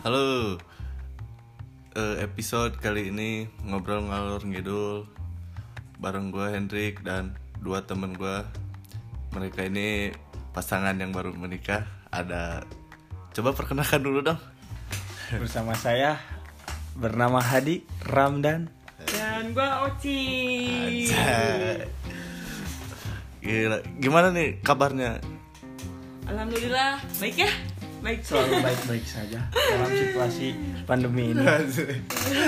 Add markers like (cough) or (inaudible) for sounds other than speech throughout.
Halo. Eh, episode kali ini ngobrol ngalur ngidul bareng gue Hendrik dan dua temen gue. Mereka ini pasangan yang baru menikah. Ada coba perkenalkan dulu dong. Bersama saya bernama Hadi Ramdan. Dan gua Oci. Gila. Gimana nih kabarnya? Alhamdulillah baik ya. Baik Selalu baik-baik saja dalam situasi (laughs) pandemi ini.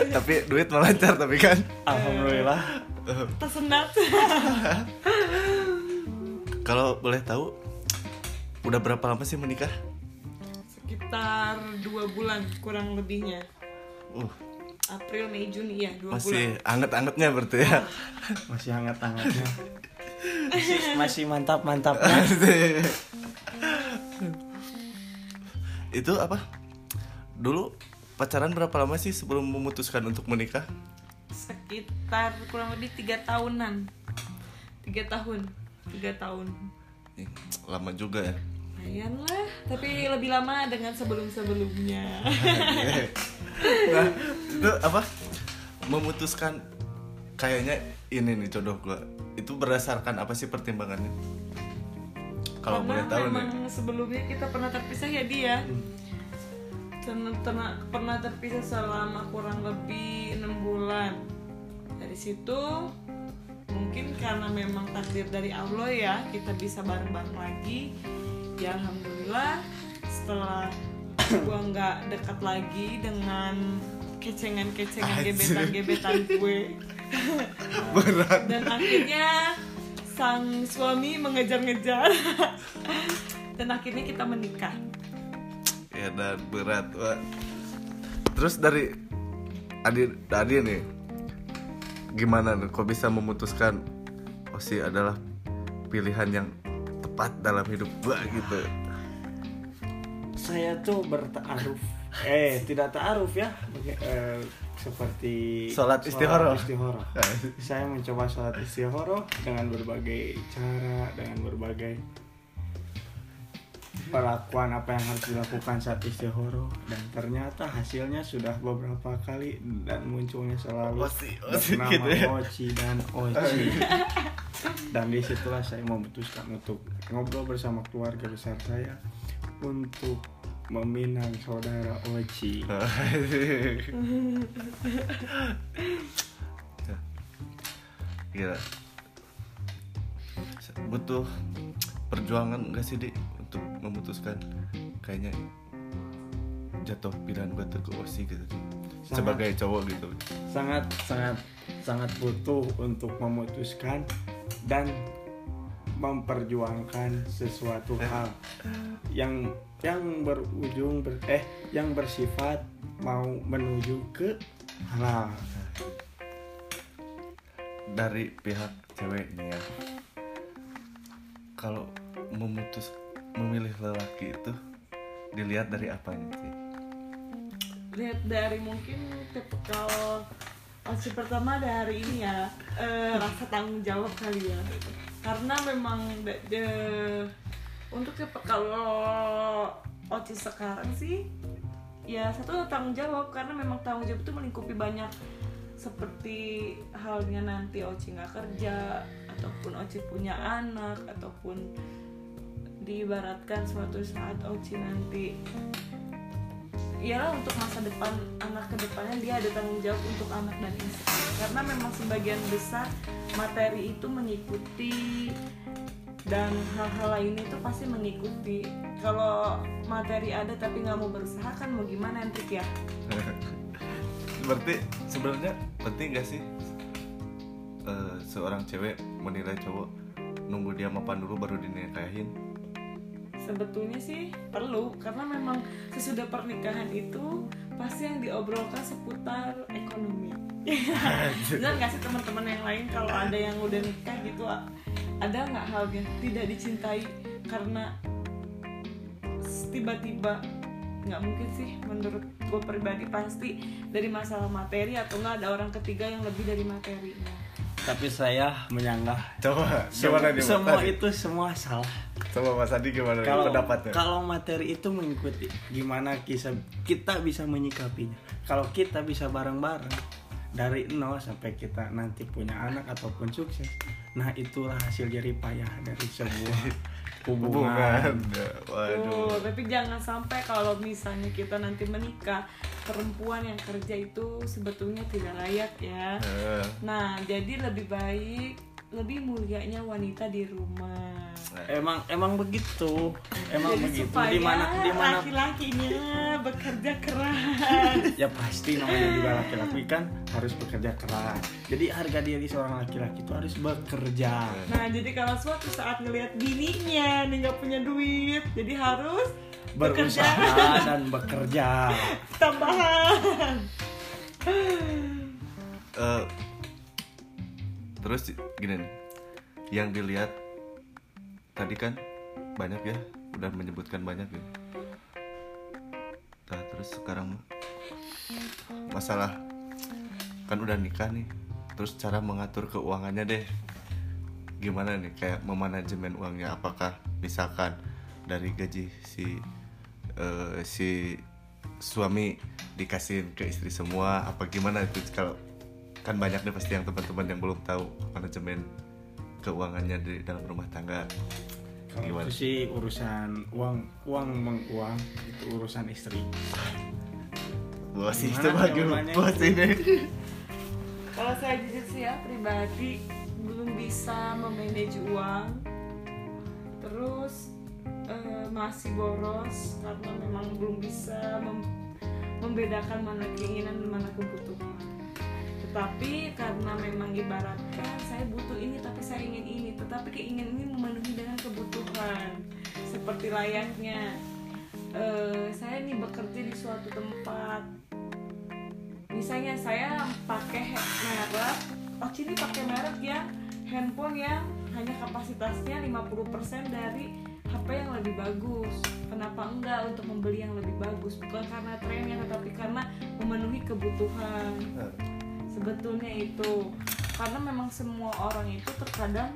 tapi duit melancar tapi kan. Alhamdulillah. tersendat. (laughs) Kalau boleh tahu udah berapa lama sih menikah? Sekitar dua bulan kurang lebihnya. Uh, April, Mei, Juni ya dua bulan. masih anget-angetnya berarti ya. Masih hangat-hangatnya. (laughs) Masih, masih mantap-mantapnya. Itu apa dulu pacaran berapa lama sih sebelum memutuskan untuk menikah Sekitar kurang lebih tiga tahunan. Tiga tahun. Tiga tahun. Lama juga ya Lumayan lah, tapi lebih lama dengan sebelum-sebelumnya. (laughs) nah, itu apa memutuskan kayaknya ini nih jodoh gua itu berdasarkan apa sih pertimbangannya kalau boleh tahu memang nih sebelumnya kita pernah terpisah ya dia pernah, pernah, pernah terpisah selama kurang lebih enam bulan. Dari situ mungkin karena memang takdir dari Allah ya kita bisa bareng-bareng lagi. Ya alhamdulillah setelah gua nggak dekat lagi dengan kecengan-kecengan gebetan-gebetan gue. (laughs) Berat. Dan akhirnya sang suami mengejar-ngejar (laughs) dan akhirnya kita menikah ya dan berat Wah. terus dari Adi Adi nih gimana nih kok bisa memutuskan oh sih adalah pilihan yang tepat dalam hidup gua gitu Saya tuh bertaaruf. Eh, tidak taaruf ya. Eh, seperti Sholat istikharah. istikharah. (laughs) Saya mencoba sholat istikharah dengan berbagai cara, dengan berbagai perlakuan apa yang harus dilakukan saat istikharah dan ternyata hasilnya sudah beberapa kali dan munculnya selalu Oci, oci bernama gitu ya. Oci dan Oci (laughs) dan di situlah saya memutuskan untuk ngobrol bersama keluarga besar saya untuk meminang saudara Oci (laughs) Gila. Butuh perjuangan gak sih di untuk memutuskan kayaknya jatuh pilihan gue tuh ke Osi gitu. Sangat. sebagai cowok gitu. Sangat sangat sangat butuh untuk memutuskan dan memperjuangkan sesuatu hal yang yang berujung ber, eh yang bersifat mau menuju ke halal. Dari pihak ceweknya kalau memutus memilih lelaki itu dilihat dari apanya sih? Lihat dari mungkin tipikal opsi pertama dari ini ya eh, rasa tanggung jawab kali ya. Karena memang de, de- untuk tipikal oci sekarang sih ya satu tanggung jawab karena memang tanggung jawab itu melingkupi banyak seperti halnya nanti Oci nggak kerja ataupun Oci punya anak ataupun diibaratkan suatu saat Oci nanti ya untuk masa depan anak ke depannya dia ada tanggung jawab untuk anak dan istri. Karena memang sebagian besar materi itu mengikuti dan hal-hal lain itu pasti mengikuti. Kalau materi ada tapi nggak mau berusaha kan mau gimana Hendrik ya? (laughs) Berarti sebenarnya penting gak sih eh, seorang cewek menilai cowok nunggu dia mapan dulu baru dinikahin? Sebetulnya sih perlu karena memang sesudah pernikahan itu pasti yang diobrolkan seputar ekonomi. (laughs) Benar nggak sih teman-teman yang lain kalau ada yang udah nikah gitu ada nggak halnya tidak dicintai karena tiba-tiba nggak mungkin sih menurut gue pribadi. Pasti dari masalah materi atau nggak ada orang ketiga yang lebih dari materinya tapi saya menyanggah. Coba semua, gimana nih semua Mas Adi? itu semua salah. Coba Mas Adi gimana kalau pendapatnya? kalau materi itu mengikuti gimana kisah kita bisa menyikapinya. Kalau kita bisa bareng-bareng dari nol sampai kita nanti punya anak ataupun sukses nah itulah hasil jerih payah dari sebuah (laughs) Hubungan. hubungan Ya, Tuh, Waduh. tapi jangan sampai kalau misalnya kita nanti menikah perempuan yang kerja itu sebetulnya tidak layak ya. Eh, Nah, jadi lebih baik lebih mulianya wanita di rumah. emang emang begitu. Emang jadi begitu. di mana di mana laki-lakinya bekerja keras. (laughs) ya pasti namanya juga laki-laki kan harus bekerja keras. Jadi harga diri seorang laki-laki itu harus bekerja. Nah, jadi kalau suatu saat ngelihat bininya nih nggak punya duit, jadi harus bekerja. Berusaha (laughs) dan bekerja. Tambahan. eh, terus gini nih, yang dilihat tadi kan banyak ya, udah menyebutkan banyak ya. Nah, terus sekarang masalah kan udah nikah nih, terus cara mengatur keuangannya deh, gimana nih kayak memanajemen uangnya? Apakah misalkan dari gaji si eh, si suami dikasih ke istri semua apa gimana itu kalau kan banyak nih pasti yang teman-teman yang belum tahu manajemen keuangannya di dalam rumah tangga kalau Gimana? itu sih urusan uang uang menguang itu urusan istri bos Gimana itu bagaimana jawabannya? bos ini Kalau saya jujur sih ya pribadi belum bisa memanage uang, terus eh, masih boros karena memang belum bisa mem- membedakan mana keinginan dan mana kebutuhan. Tetapi karena memang ibaratkan saya butuh ini tapi saya ingin ini, tetapi keinginan ini memenuhi dengan kebutuhan. Seperti layaknya eh, saya nih bekerja di suatu tempat. Misalnya saya pakai merek oh ini pakai merek yang handphone yang hanya kapasitasnya 50% dari HP yang lebih bagus. Kenapa enggak untuk membeli yang lebih bagus? Bukan karena trennya tetapi karena memenuhi kebutuhan sebetulnya itu. Karena memang semua orang itu terkadang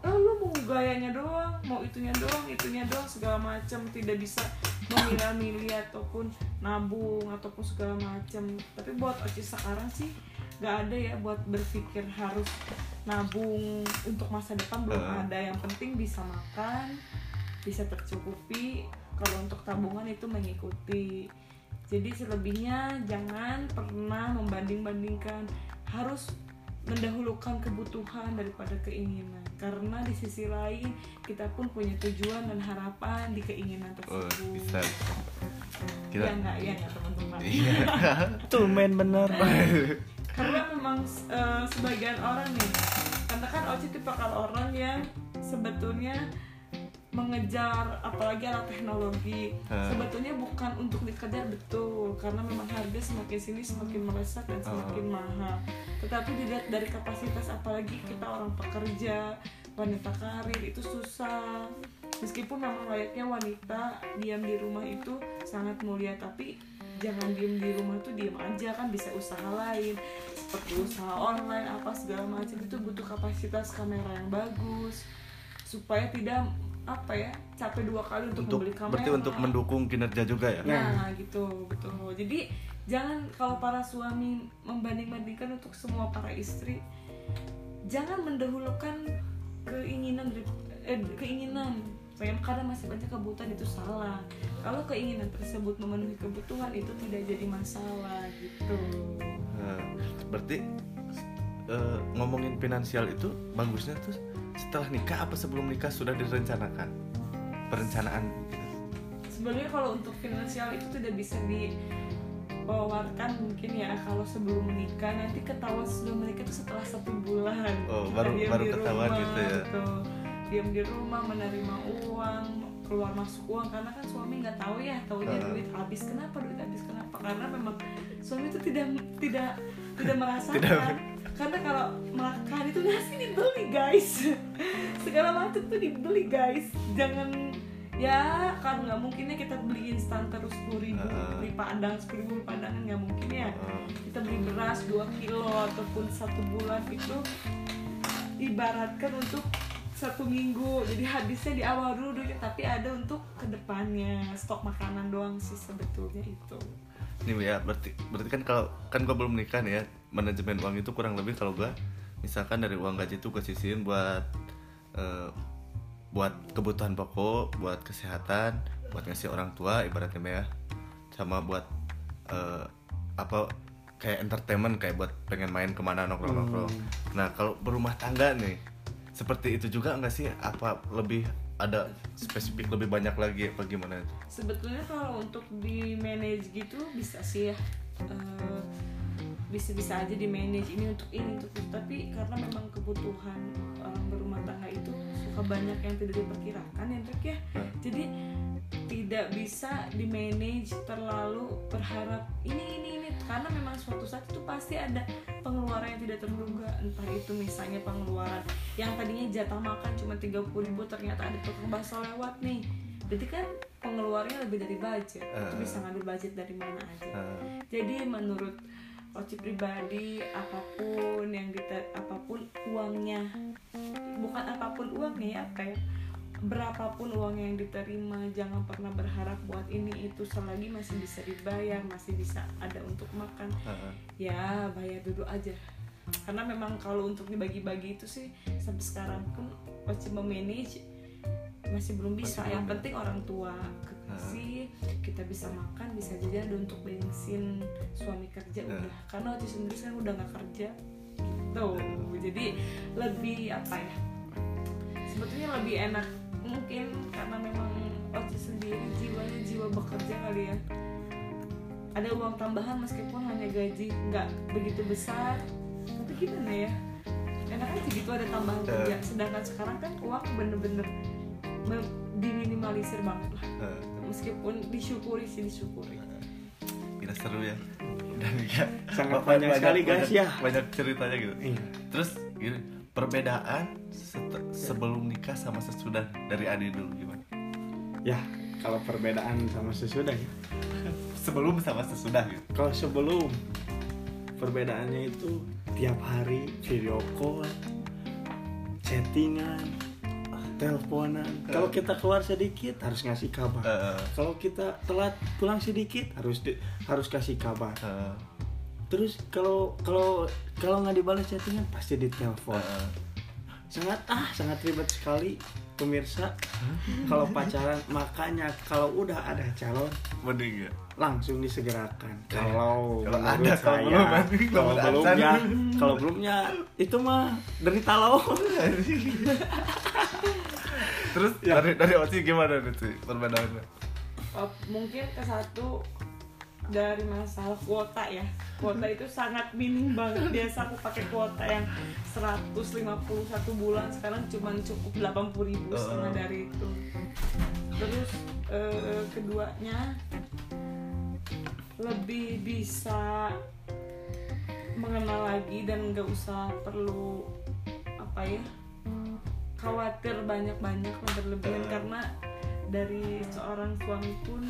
oh lu mau gayanya doang mau itunya doang itunya doang segala macam. Tidak bisa memilah-milih ataupun nabung ataupun segala macam. Tapi buat Oci sekarang sih nggak ada ya buat berpikir harus nabung untuk masa depan. Belum Eh. ada. Yang penting bisa makan bisa tercukupi. Kalau untuk tabungan itu mengikuti jadi selebihnya jangan pernah membanding-bandingkan. Harus mendahulukan kebutuhan daripada keinginan. Karena di sisi lain kita pun punya tujuan dan harapan di keinginan oh, tersebut. bisa. Ya kita enggak ya enggak teman-teman? Iya. (laughs) Tuh main bener. (laughs) Karena memang eh, sebagian orang nih karena kan Oci tipe kalau orang yang sebetulnya mengejar apalagi alat teknologi Hmm. sebetulnya bukan untuk dikejar betul. Karena memang harga semakin sini semakin melesat dan semakin mahal. Tetapi dilihat dari kapasitas apalagi kita orang pekerja wanita karir itu susah. Meskipun memang layaknya wanita diam di rumah itu sangat mulia tapi jangan diem di rumah tuh diem aja kan bisa usaha lain. Seperti usaha online apa segala macam itu butuh kapasitas kamera yang bagus. Supaya tidak apa ya capek dua kali untuk, untuk membeli kamera berarti untuk mendukung kinerja juga ya Nah, gitu, betul. Jadi jangan kalau para suami membanding-bandingkan untuk semua para istri, jangan mendahulukan keinginan dari- eh, keinginan. Pengen kadang masih banyak kebutuhan itu salah. Kalau keinginan tersebut memenuhi kebutuhan itu tidak jadi masalah gitu. Nah, berarti eh, ngomongin finansial itu bagusnya tuh setelah nikah apa sebelum nikah sudah direncanakan? Perencanaan Sebenarnya kalau untuk finansial itu tidak bisa dibawarkan mungkin ya. Kalau sebelum menikah nanti ketahuan sebelum menikah itu setelah satu bulan. Oh, baru- Diam baru di ketahuan rumah, gitu ya. diam di rumah menerima uang keluar masuk uang. Karena kan suami nggak tahu ya tahunya Ah. duit habis kenapa duit habis kenapa. Karena memang suami itu tidak tidak tidak (laughs) merasakan. Tidak. Karena kalau makan itu nasi dibeli guys. (laughs) Segala macam tuh dibeli guys. Jangan ya kan nggak mungkinnya kita beli instan terus sepuluh ribu Ah. beli padang sepuluh ribu padang kan nggak mungkin ya. Kita beli beras 2 kilo ataupun satu bulan itu ibaratkan untuk satu minggu. Jadi habisnya di awal dulu tapi ada untuk ke depannya stok makanan doang sih sebetulnya itu. Nih ya, berarti berarti kan kalau kan gua belum nikah nih ya, manajemen uang itu kurang lebih kalau gua misalkan dari uang gaji itu gue sisihin buat eh, buat kebutuhan pokok, buat kesehatan, buat ngasih orang tua ibaratnya ya, sama buat eh, apa kayak entertainment kayak buat pengen main ke mana nongkrong nongkrong. Nah kalau berumah tangga nih, seperti itu juga nggak sih? Apa lebih ada spesifik lebih banyak lagi apa gimana itu? sebetulnya kalau untuk di manage gitu bisa sih ya Eh, bisa-bisa aja di manage ini untuk ini untuk itu. Tapi karena memang kebutuhan orang berumah tangga itu suka banyak yang tidak diperkirakan ya Trik ya. Jadi tidak bisa di manage terlalu berharap ini ini ini. Karena memang suatu saat itu pasti ada pengeluaran yang tidak terduga. Entah itu misalnya pengeluaran yang tadinya jatah makan cuma 30.000 ribu ternyata ada tukang bakso lewat nih. Berarti kan pengeluarannya lebih dari budget. Itu bisa ngambil budget dari mana aja. Eh, jadi menurut Oci pribadi apa pun yang diter apa pun uangnya. Bukan apa pun uangnya ya apa ya. Berapapun uang yang diterima jangan pernah berharap buat ini itu. Selagi masih bisa dibayar masih bisa ada untuk makan ya bayar dulu aja. Karena memang kalau untuk dibagi-bagi itu sih sampai sekarang pun masih memanage masih belum bisa. Masih yang belum. penting orang tua kekasih kita bisa makan bisa jajan ada untuk bensin suami kerja Nah. udah. Karena waktu sendiri kan udah nggak kerja. Tuh jadi lebih apa ya? Sebetulnya lebih enak mungkin karena memang Oci sendiri jiwanya jiwa bekerja kali ya. Ada uang tambahan meskipun hanya gaji nggak begitu besar. Tapi gimana ya? Enak aja gitu ada tambahan kerja. Sedangkan sekarang kan uang bener-bener diminimalisir banget lah. Meskipun disyukuri sih disyukuri. Gila seru ya. Dan ya Sangat (laughs) ba- banyak sekali, guys, banyak, ya. banyak ceritanya gitu. Iya. terus gini perbedaan set- sebelum nikah sama sesudah dari Adi dulu gimana? Ya kalau perbedaan sama sesudah ya. (laughs) Sebelum sama sesudah gitu. Kalau sebelum perbedaannya itu tiap hari video call chattingan teleponan. Kalau kita keluar sedikit harus ngasih kabar. Eh, kalau kita telat pulang sedikit harus di- harus kasih kabar. Eh, terus kalau kalau kalau nggak dibalas chattingan pasti ditelepon. Eh, sangat ah sangat ribet sekali pemirsa. Kalau pacaran makanya kalau udah ada calon mending ya? langsung disegerakan. Kalau Kalau ada, kalau saya, belum, kalau belum ya kalau belumnya itu mah derita lawan (laughs) terus Ya. dari dari Oci gimana nih perbedaannya? Oh, mungkin ke satu dari masalah kuota ya. Kuota itu sangat minim banget. Biasa aku pakai kuota yang 151 bulan sekarang cuma cukup 80.000 ribu setengah dari itu. Terus eh, keduanya lebih bisa mengenal lagi dan nggak usah perlu apa ya khawatir banyak-banyak lah berlebihan karena dari seorang suami pun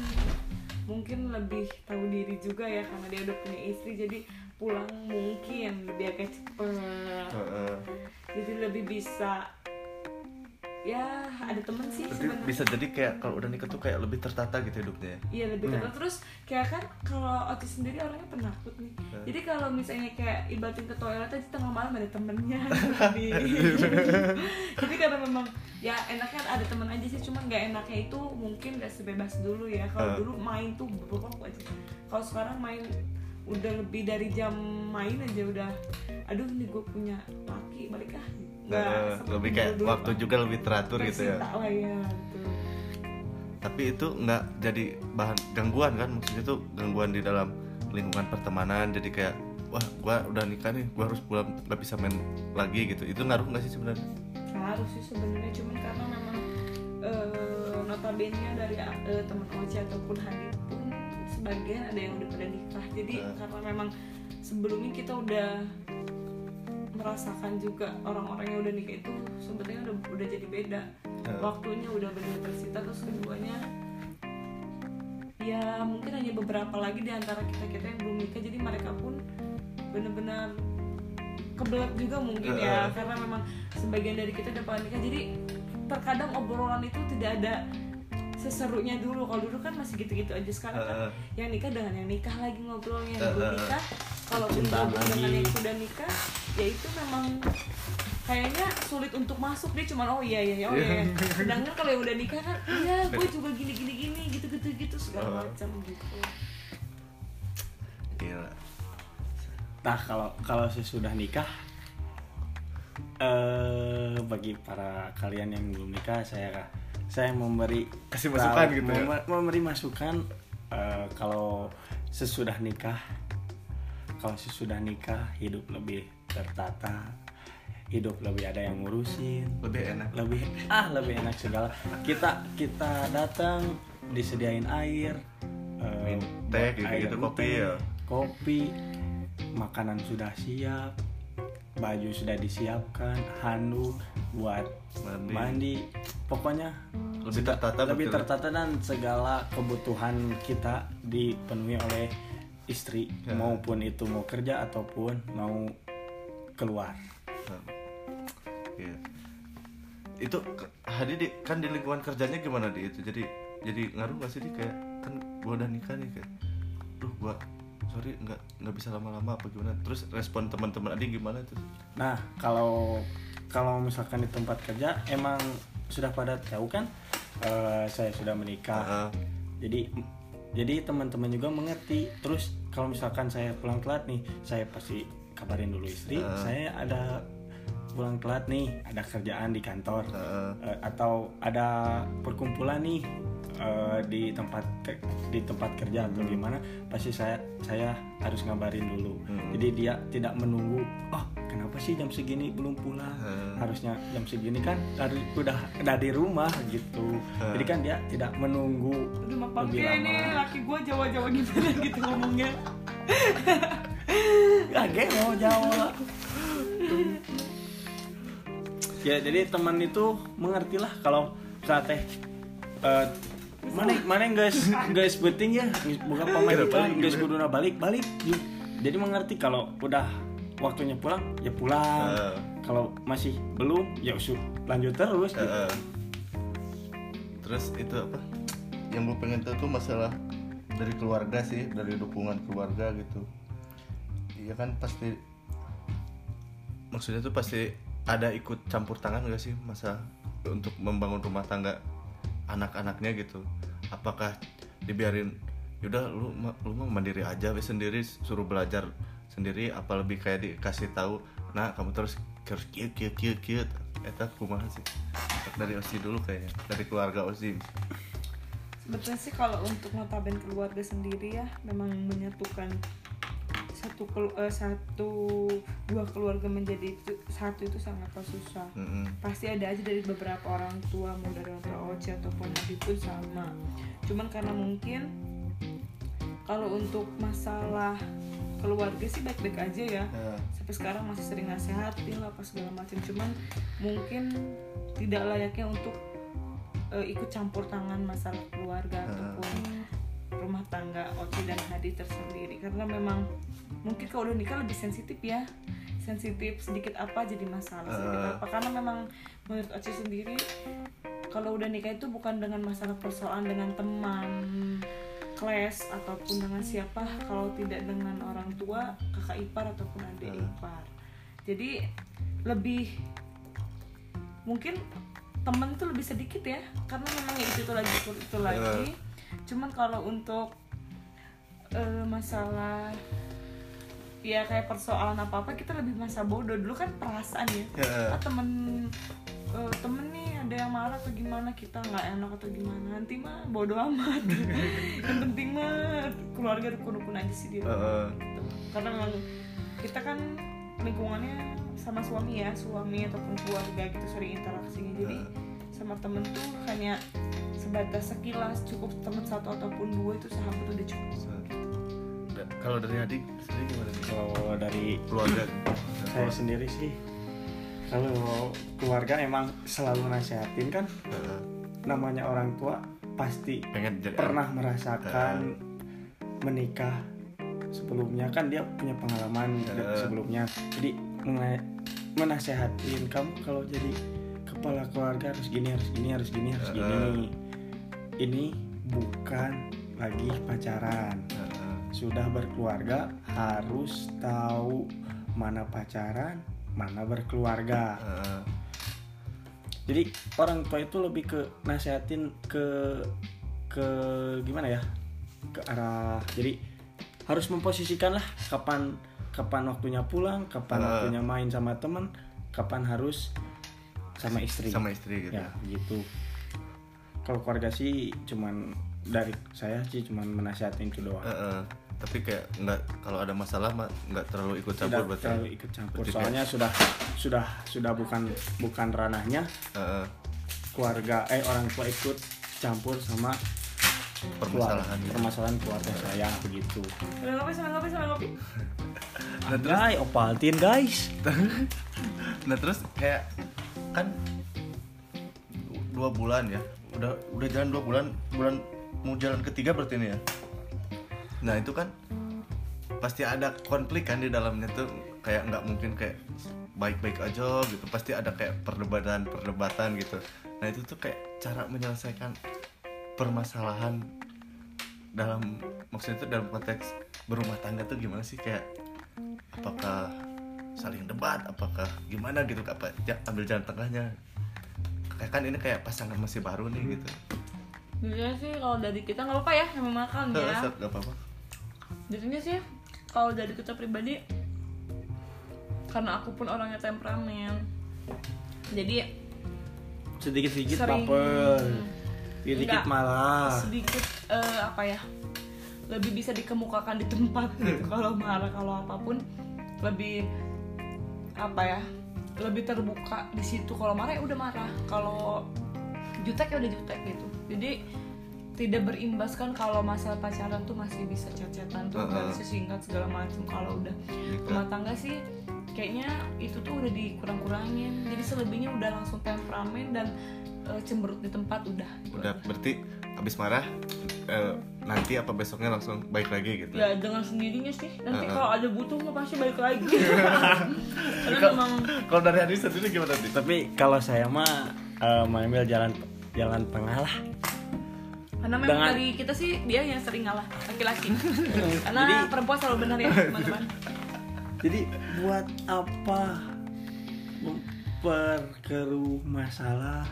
mungkin lebih tahu diri juga ya karena dia udah punya istri jadi pulang mungkin lebih agak cepet eh. jadi lebih bisa ya ada temen sih sebenarnya bisa jadi kayak kalau udah nikah tuh kayak lebih tertata gitu hidupnya ya? Iya lebih Nah. ketat terus kayak kan kalau Oci sendiri orangnya penakut nih. Nah. Jadi kalau misalnya kayak ibatin ke toilet aja tengah malam ada temennya. (laughs) Di... Jadi karena memang ya enaknya ada temen aja sih, cuman nggak enaknya itu mungkin nggak sebebas dulu ya. Kalau Uh. dulu main tuh berapa aja. Kalau sekarang main udah lebih dari jam main aja udah aduh nih gue punya laki balik ah seperti lebih kayak dulu, waktu juga lebih teratur gitu ya. Lah ya gitu. tapi itu nggak jadi bahan gangguan kan? Maksudnya tuh gangguan di dalam lingkungan pertemanan jadi kayak wah gua udah nikah nih gua harus pulang nggak bisa main lagi gitu. Itu ngaruh nggak sih sebenarnya? Harus sih sebenarnya cuman karena memang eh, notabene dari eh, teman Oce ataupun Hadid pun sebagian ada yang udah pada nikah. Jadi Eh. karena memang sebelumnya kita udah merasakan juga orang-orang yang udah nikah itu sebenarnya udah udah jadi beda. Waktunya udah benar tersita terus keduanya ya mungkin hanya beberapa lagi di antara kita kita yang belum nikah. Jadi mereka pun benar-benar kebelet juga mungkin ya Heeh. karena memang sebagian dari kita udah pada nikah. Jadi terkadang obrolan itu tidak ada seserunya dulu. Kalau dulu kan masih gitu-gitu aja. Sekarang kan Heeh. yang nikah dengan yang nikah lagi ngobrolnya. Yang Heeh. belum nikah kalau dengan lagi. yang sudah nikah ya itu memang kayaknya sulit untuk masuk dia cuman oh iya iya iya, oh iya, iya. (laughs) sedangkan kalau yang udah nikah kan iya gue juga gini gini gini gitu gitu gitu segala Oh. macam gitu Gila. Nah kalau kalau sesudah nikah, eh bagi para kalian yang belum nikah, saya saya memberi Kasih masukan tahu- gitu ya? mem- Memberi masukan eh, kalau sesudah nikah, kalau sesudah nikah hidup lebih tertata, hidup lebih ada yang ngurusin, Lebih enak. lebih ah lebih enak segala. Kita kita datang disediain air, eh, Min- teh gitu, air gitu, kopi ya. kopi, makanan sudah siap, baju sudah disiapkan, handuk buat Mandi. mandi, pokoknya Lebih tertata lebih betul. tertata dan segala kebutuhan kita dipenuhi oleh istri Ya. maupun itu mau kerja ataupun mau keluar. Iya. Itu Hadi di, kan di lingkungan kerjanya gimana di itu? Jadi jadi ngaruh gak sih di kayak kan gua udah nikah nih kayak, duh gua sorry nggak nggak bisa lama-lama apa gimana? Terus respon teman-teman Adi gimana tuh? Nah, kalau kalau misalkan di tempat kerja emang sudah pada tahu kan eh, saya sudah menikah. Heeh. Jadi jadi teman-teman juga mengerti. Terus kalau misalkan saya pulang telat nih, saya pasti kabarin dulu istri, Heeh. saya ada pulang telat nih, ada kerjaan di kantor Heeh. Eh, atau ada perkumpulan nih eh, di tempat ke- di tempat kerja atau gimana, pasti saya saya harus ngabarin dulu. Hmm. Jadi dia tidak menunggu, oh kenapa sih jam segini belum pulang? Hmm. Harusnya jam segini kan dari udah udah di rumah gitu. Hmm. Jadi kan dia tidak menunggu mah lebih pakai ini lama. laki gue jawa jawa gimana (laughs) gitu ngomongnya (laughs) Gak mau jawab. ya jadi teman itu mengertilah kalau saat teh eh, mana mana yang guys guys penting ya bukan pemain Balik, kan guys kuduna balik balik jadi mengerti kalau udah waktunya pulang ya pulang Heeh. kalau masih belum ya usul lanjut terus gitu. Heeh. Terus itu apa? Yang gue pengen tahu tuh masalah dari keluarga sih, dari dukungan keluarga gitu. Iya kan pasti maksudnya tuh pasti ada ikut campur tangan gak sih masa untuk membangun rumah tangga anak-anaknya gitu. Apakah dibiarin yaudah lu lu mah mandiri aja we sendiri suruh belajar sendiri apa lebih kayak dikasih tahu nah kamu terus harus kieu kieu kieu kieu eta kumaha sih? Dari Osi dulu kayaknya dari keluarga Osi. Sebetulnya sih kalau untuk notaben keluarga sendiri ya memang menyatukan satu kelu- eh, satu dua keluarga menjadi itu, satu itu sangat susah Mm-mm. pasti ada aja dari beberapa orang tua mau dari orang tua Oce ataupun pun sama cuman karena mungkin kalau untuk masalah keluarga sih baik-baik aja ya Ya. sampai sekarang masih sering nasehatin lah apa segala macam cuman mungkin tidak layaknya untuk eh, ikut campur tangan masalah keluarga Hmm. ataupun rumah tangga Oci dan Hadi tersendiri. Karena memang mungkin kalau udah nikah lebih sensitif ya. Sensitif sedikit apa jadi masalah sedikit Hmm. apa. Karena memang menurut Oci sendiri kalau udah nikah itu bukan dengan masalah persoalan dengan teman kelas ataupun dengan siapa. Kalau tidak dengan orang tua kakak ipar ataupun adik Hmm. ipar. Jadi lebih mungkin temen tuh lebih sedikit ya. Karena memang ya itu, itu lagi itu, itu lagi cuman kalau untuk eh, masalah ya kayak persoalan apa apa kita lebih masa bodoh. Dulu kan perasaan ya. Ya. ah, temen eh, temen nih ada yang marah atau gimana kita nggak enak atau gimana. Nanti mah bodoh amat. (laughs) Yang penting mah keluarga rukun-rukun aja sih dia Heeh. gitu. karena memang kita kan lingkungannya sama suami ya suami ataupun keluarga gitu sering interaksinya. Jadi sama temen tuh hanya sebatas sekilas cukup temen satu ataupun dua itu sahabat udah cukup. Kalau dari adik sendiri gimana? Nih kalau dari keluarga. (clears throat) saya sendiri sih kalau keluarga emang selalu nasehatin kan? Namanya orang tua pasti pengen jadi pernah merasakan menikah sebelumnya kan dia punya pengalaman dari Eh. sebelumnya. Jadi mena- menasehatin kamu kalau jadi kepala keluarga harus gini harus gini harus gini harus gini. Ini bukan lagi pacaran. Sudah berkeluarga harus tahu mana pacaran mana berkeluarga. Jadi orang tua itu lebih ke nasehatin ke ke gimana ya? Ke arah jadi harus memposisikan lah kapan kapan waktunya pulang kapan Ah. waktunya main sama teman kapan harus sama istri. Sama istri gitu ya. gitu kalau keluarga sih cuman dari saya sih cuman menasihatin itu doang Heeh. tapi kayak nggak kalau ada masalah mah nggak terlalu ikut tidak campur berarti terlalu ikut campur Berarti soalnya sudah sudah sudah bukan bukan ranahnya Heeh. keluarga eh orang tua ikut campur sama permasalahan keluarga, permasalahan keluarga saya begitu. Sambil ngopi, sambil ngopi, sambil ngopi. nah terus Guys, opaltin guys. (laughs) nah terus kayak kan dua bulan ya udah udah jalan dua bulan bulan mau jalan ketiga berarti ini ya? Nah itu kan pasti ada konflik kan di dalamnya tuh. Kayak nggak mungkin kayak baik-baik aja gitu. Pasti ada kayak perdebatan perdebatan gitu. Nah itu tuh kayak cara menyelesaikan permasalahan dalam maksudnya itu dalam konteks berumah tangga tuh gimana sih? Kayak apakah saling debat apakah gimana gitu apa ya, ambil jalan tengahnya kan ini kayak pasangan masih baru nih gitu Biasanya sih kalau dari kita nggak apa-apa ya sama makan ya. Set, gak apa-apa Jadinya sih kalau dari kita pribadi karena aku pun orangnya temperamen. Jadi Sedikit-sedikit Sering- baper. Enggak. Sedikit malah. sedikit eh, apa ya lebih bisa dikemukakan di tempat (laughs) gitu kalau marah kalau apa pun lebih apa ya lebih terbuka di situ. Kalau marah ya udah marah. Kalau jutek ya udah jutek gitu. Jadi tidak berimbas kan kalau masalah pacaran tuh masih bisa chat-chatan tuh nggak bisa singkat segala macam. Kalau udah rumah tangga sih kayaknya itu tuh udah dikurang-kurangin. Jadi selebihnya udah langsung temperamen dan eh, cemberut di tempat udah. Udah berarti habis marah eh, nanti apa besoknya langsung baik lagi gitu? Ya dengan sendirinya sih. Nanti Heeh. kalau ada butuh mah pasti balik lagi. (laughs) Karena memang kalau dari Hadis sendiri gimana nih Tapi kalau saya mah eh, mengambil jalan jalan tengah lah. karena memang Dengan- dari kita sih dia yang sering ngalah laki-laki. (laughs) Karena Jadi- perempuan selalu benar ya (laughs) teman-teman Jadi buat apa memperkeruh masalah?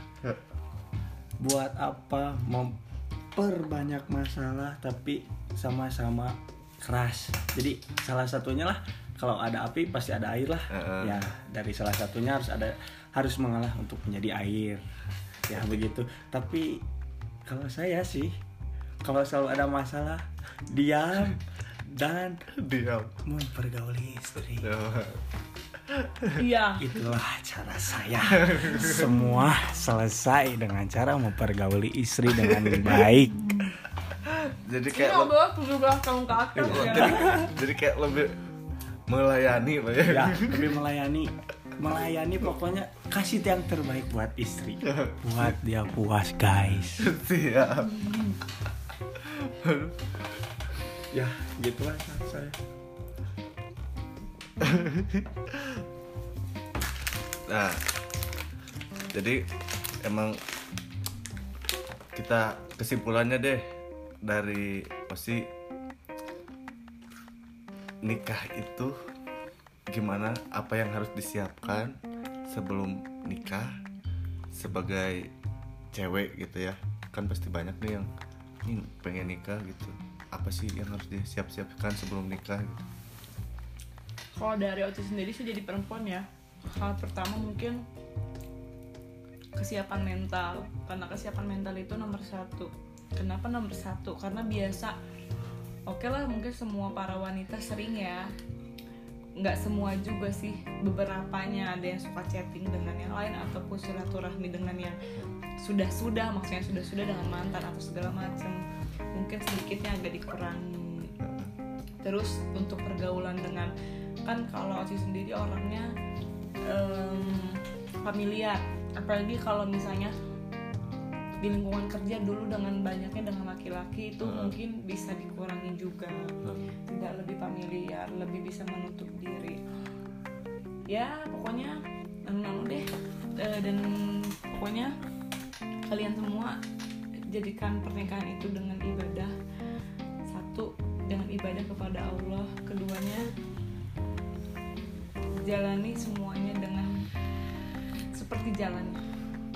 Buat apa memperbanyak masalah tapi sama-sama keras? Jadi salah satunya lah kalau ada api pasti ada air lah. Heeh. Ya dari salah satunya harus ada harus mengalah untuk menjadi air. Ya begitu. Tapi kalau saya sih kalau selalu ada masalah diam dan diam mempergauli istri. iya Itulah cara saya. Semua selesai dengan cara mempergauli istri dengan baik. jadi ini kayak tujuh belas tahun ke atas ya jadi, jadi kayak lebih melayani lah ya Ya, lebih melayani melayani pokoknya kasih yang terbaik buat istri. Buat dia puas, guys. siap Ya, gitulah cara saya. (laughs) Nah, jadi emang kita kesimpulannya deh dari pasti nikah itu gimana? Apa yang harus disiapkan sebelum nikah sebagai cewek gitu ya? Kan pasti banyak nih yang "Ih, pengen nikah gitu apa sih yang harus disiap-siapkan sebelum nikah gitu. kalau dari Oti sendiri sih jadi perempuan ya. Hal pertama mungkin kesiapan mental. Karena kesiapan mental itu nomor satu. Kenapa nomor satu? Karena biasa oke lah mungkin semua para wanita sering ya. Nggak semua juga sih. Beberapanya ada yang suka chatting dengan yang lain ataupun silaturahmi dengan yang sudah sudah maksudnya sudah sudah dengan mantan atau segala macam mungkin sedikitnya agak dikurangi. Terus untuk pergaulan dengan kan kalau Oci sendiri orangnya em, familiar. Apalagi kalau misalnya di lingkungan kerja dulu dengan banyaknya dengan laki-laki itu mungkin bisa dikurangi juga. Tidak lebih familiar lebih bisa menutup diri. Ya pokoknya anu deh. Eh, dan pokoknya kalian semua jadikan pernikahan itu dengan ibadah satu dengan ibadah kepada Allah keduanya jalani semuanya dengan seperti jalannya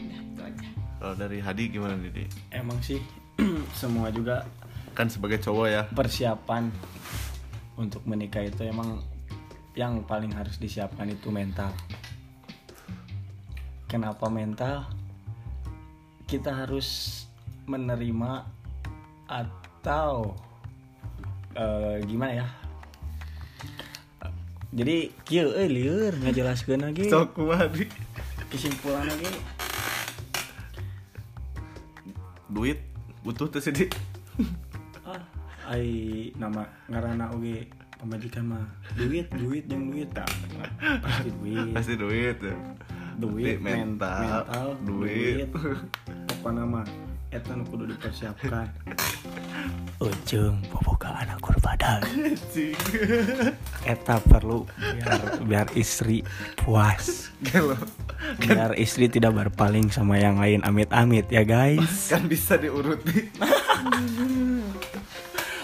udah itu aja Kalau dari Hadi gimana Didi? emang sih (clears throat) semua juga Kan sebagai cowok ya. persiapan untuk menikah itu emang yang paling harus disiapkan itu mental. Kenapa mental? Kita harus menerima atau eh, gimana ya? Jadi kieu euy lieur ngajelaskeun lagi. Sok kesimpulan lagi. Duit butuh tuh sih Di. ah ai nama ngarana oge pemajikan mah. Duit duit yang duit. Tak pasti duit. Pasti duit duit Tapi mental, mental duit. duit. Apa nama eta nu kudu dipersiapkan. (laughs) Ujung boboga anak kurbadag eta perlu biar biar istri puas. Biar istri tidak berpaling sama yang lain amit-amit ya guys. (laughs) Kan bisa diuruti. (laughs)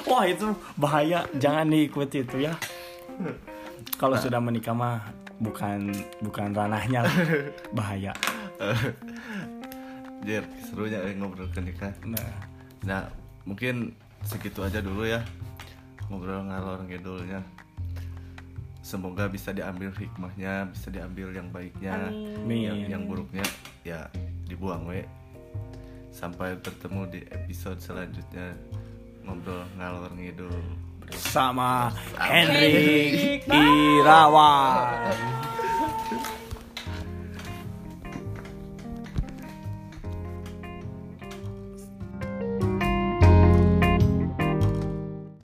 wah itu bahaya. Jangan diikuti itu ya. Kalau sudah menikah mah bukan bukan ranahnya lah. bahaya Jer, serunya eh, ngobrol ke nikah. nah Nah, mungkin segitu aja dulu ya ngobrol ngalor ngidulnya. Semoga bisa diambil hikmahnya, bisa diambil yang baiknya, Amin. yang, yang buruknya ya dibuang we. Sampai bertemu di episode selanjutnya ngobrol ngalor ngidul. sama Henrik Hendrik Irawan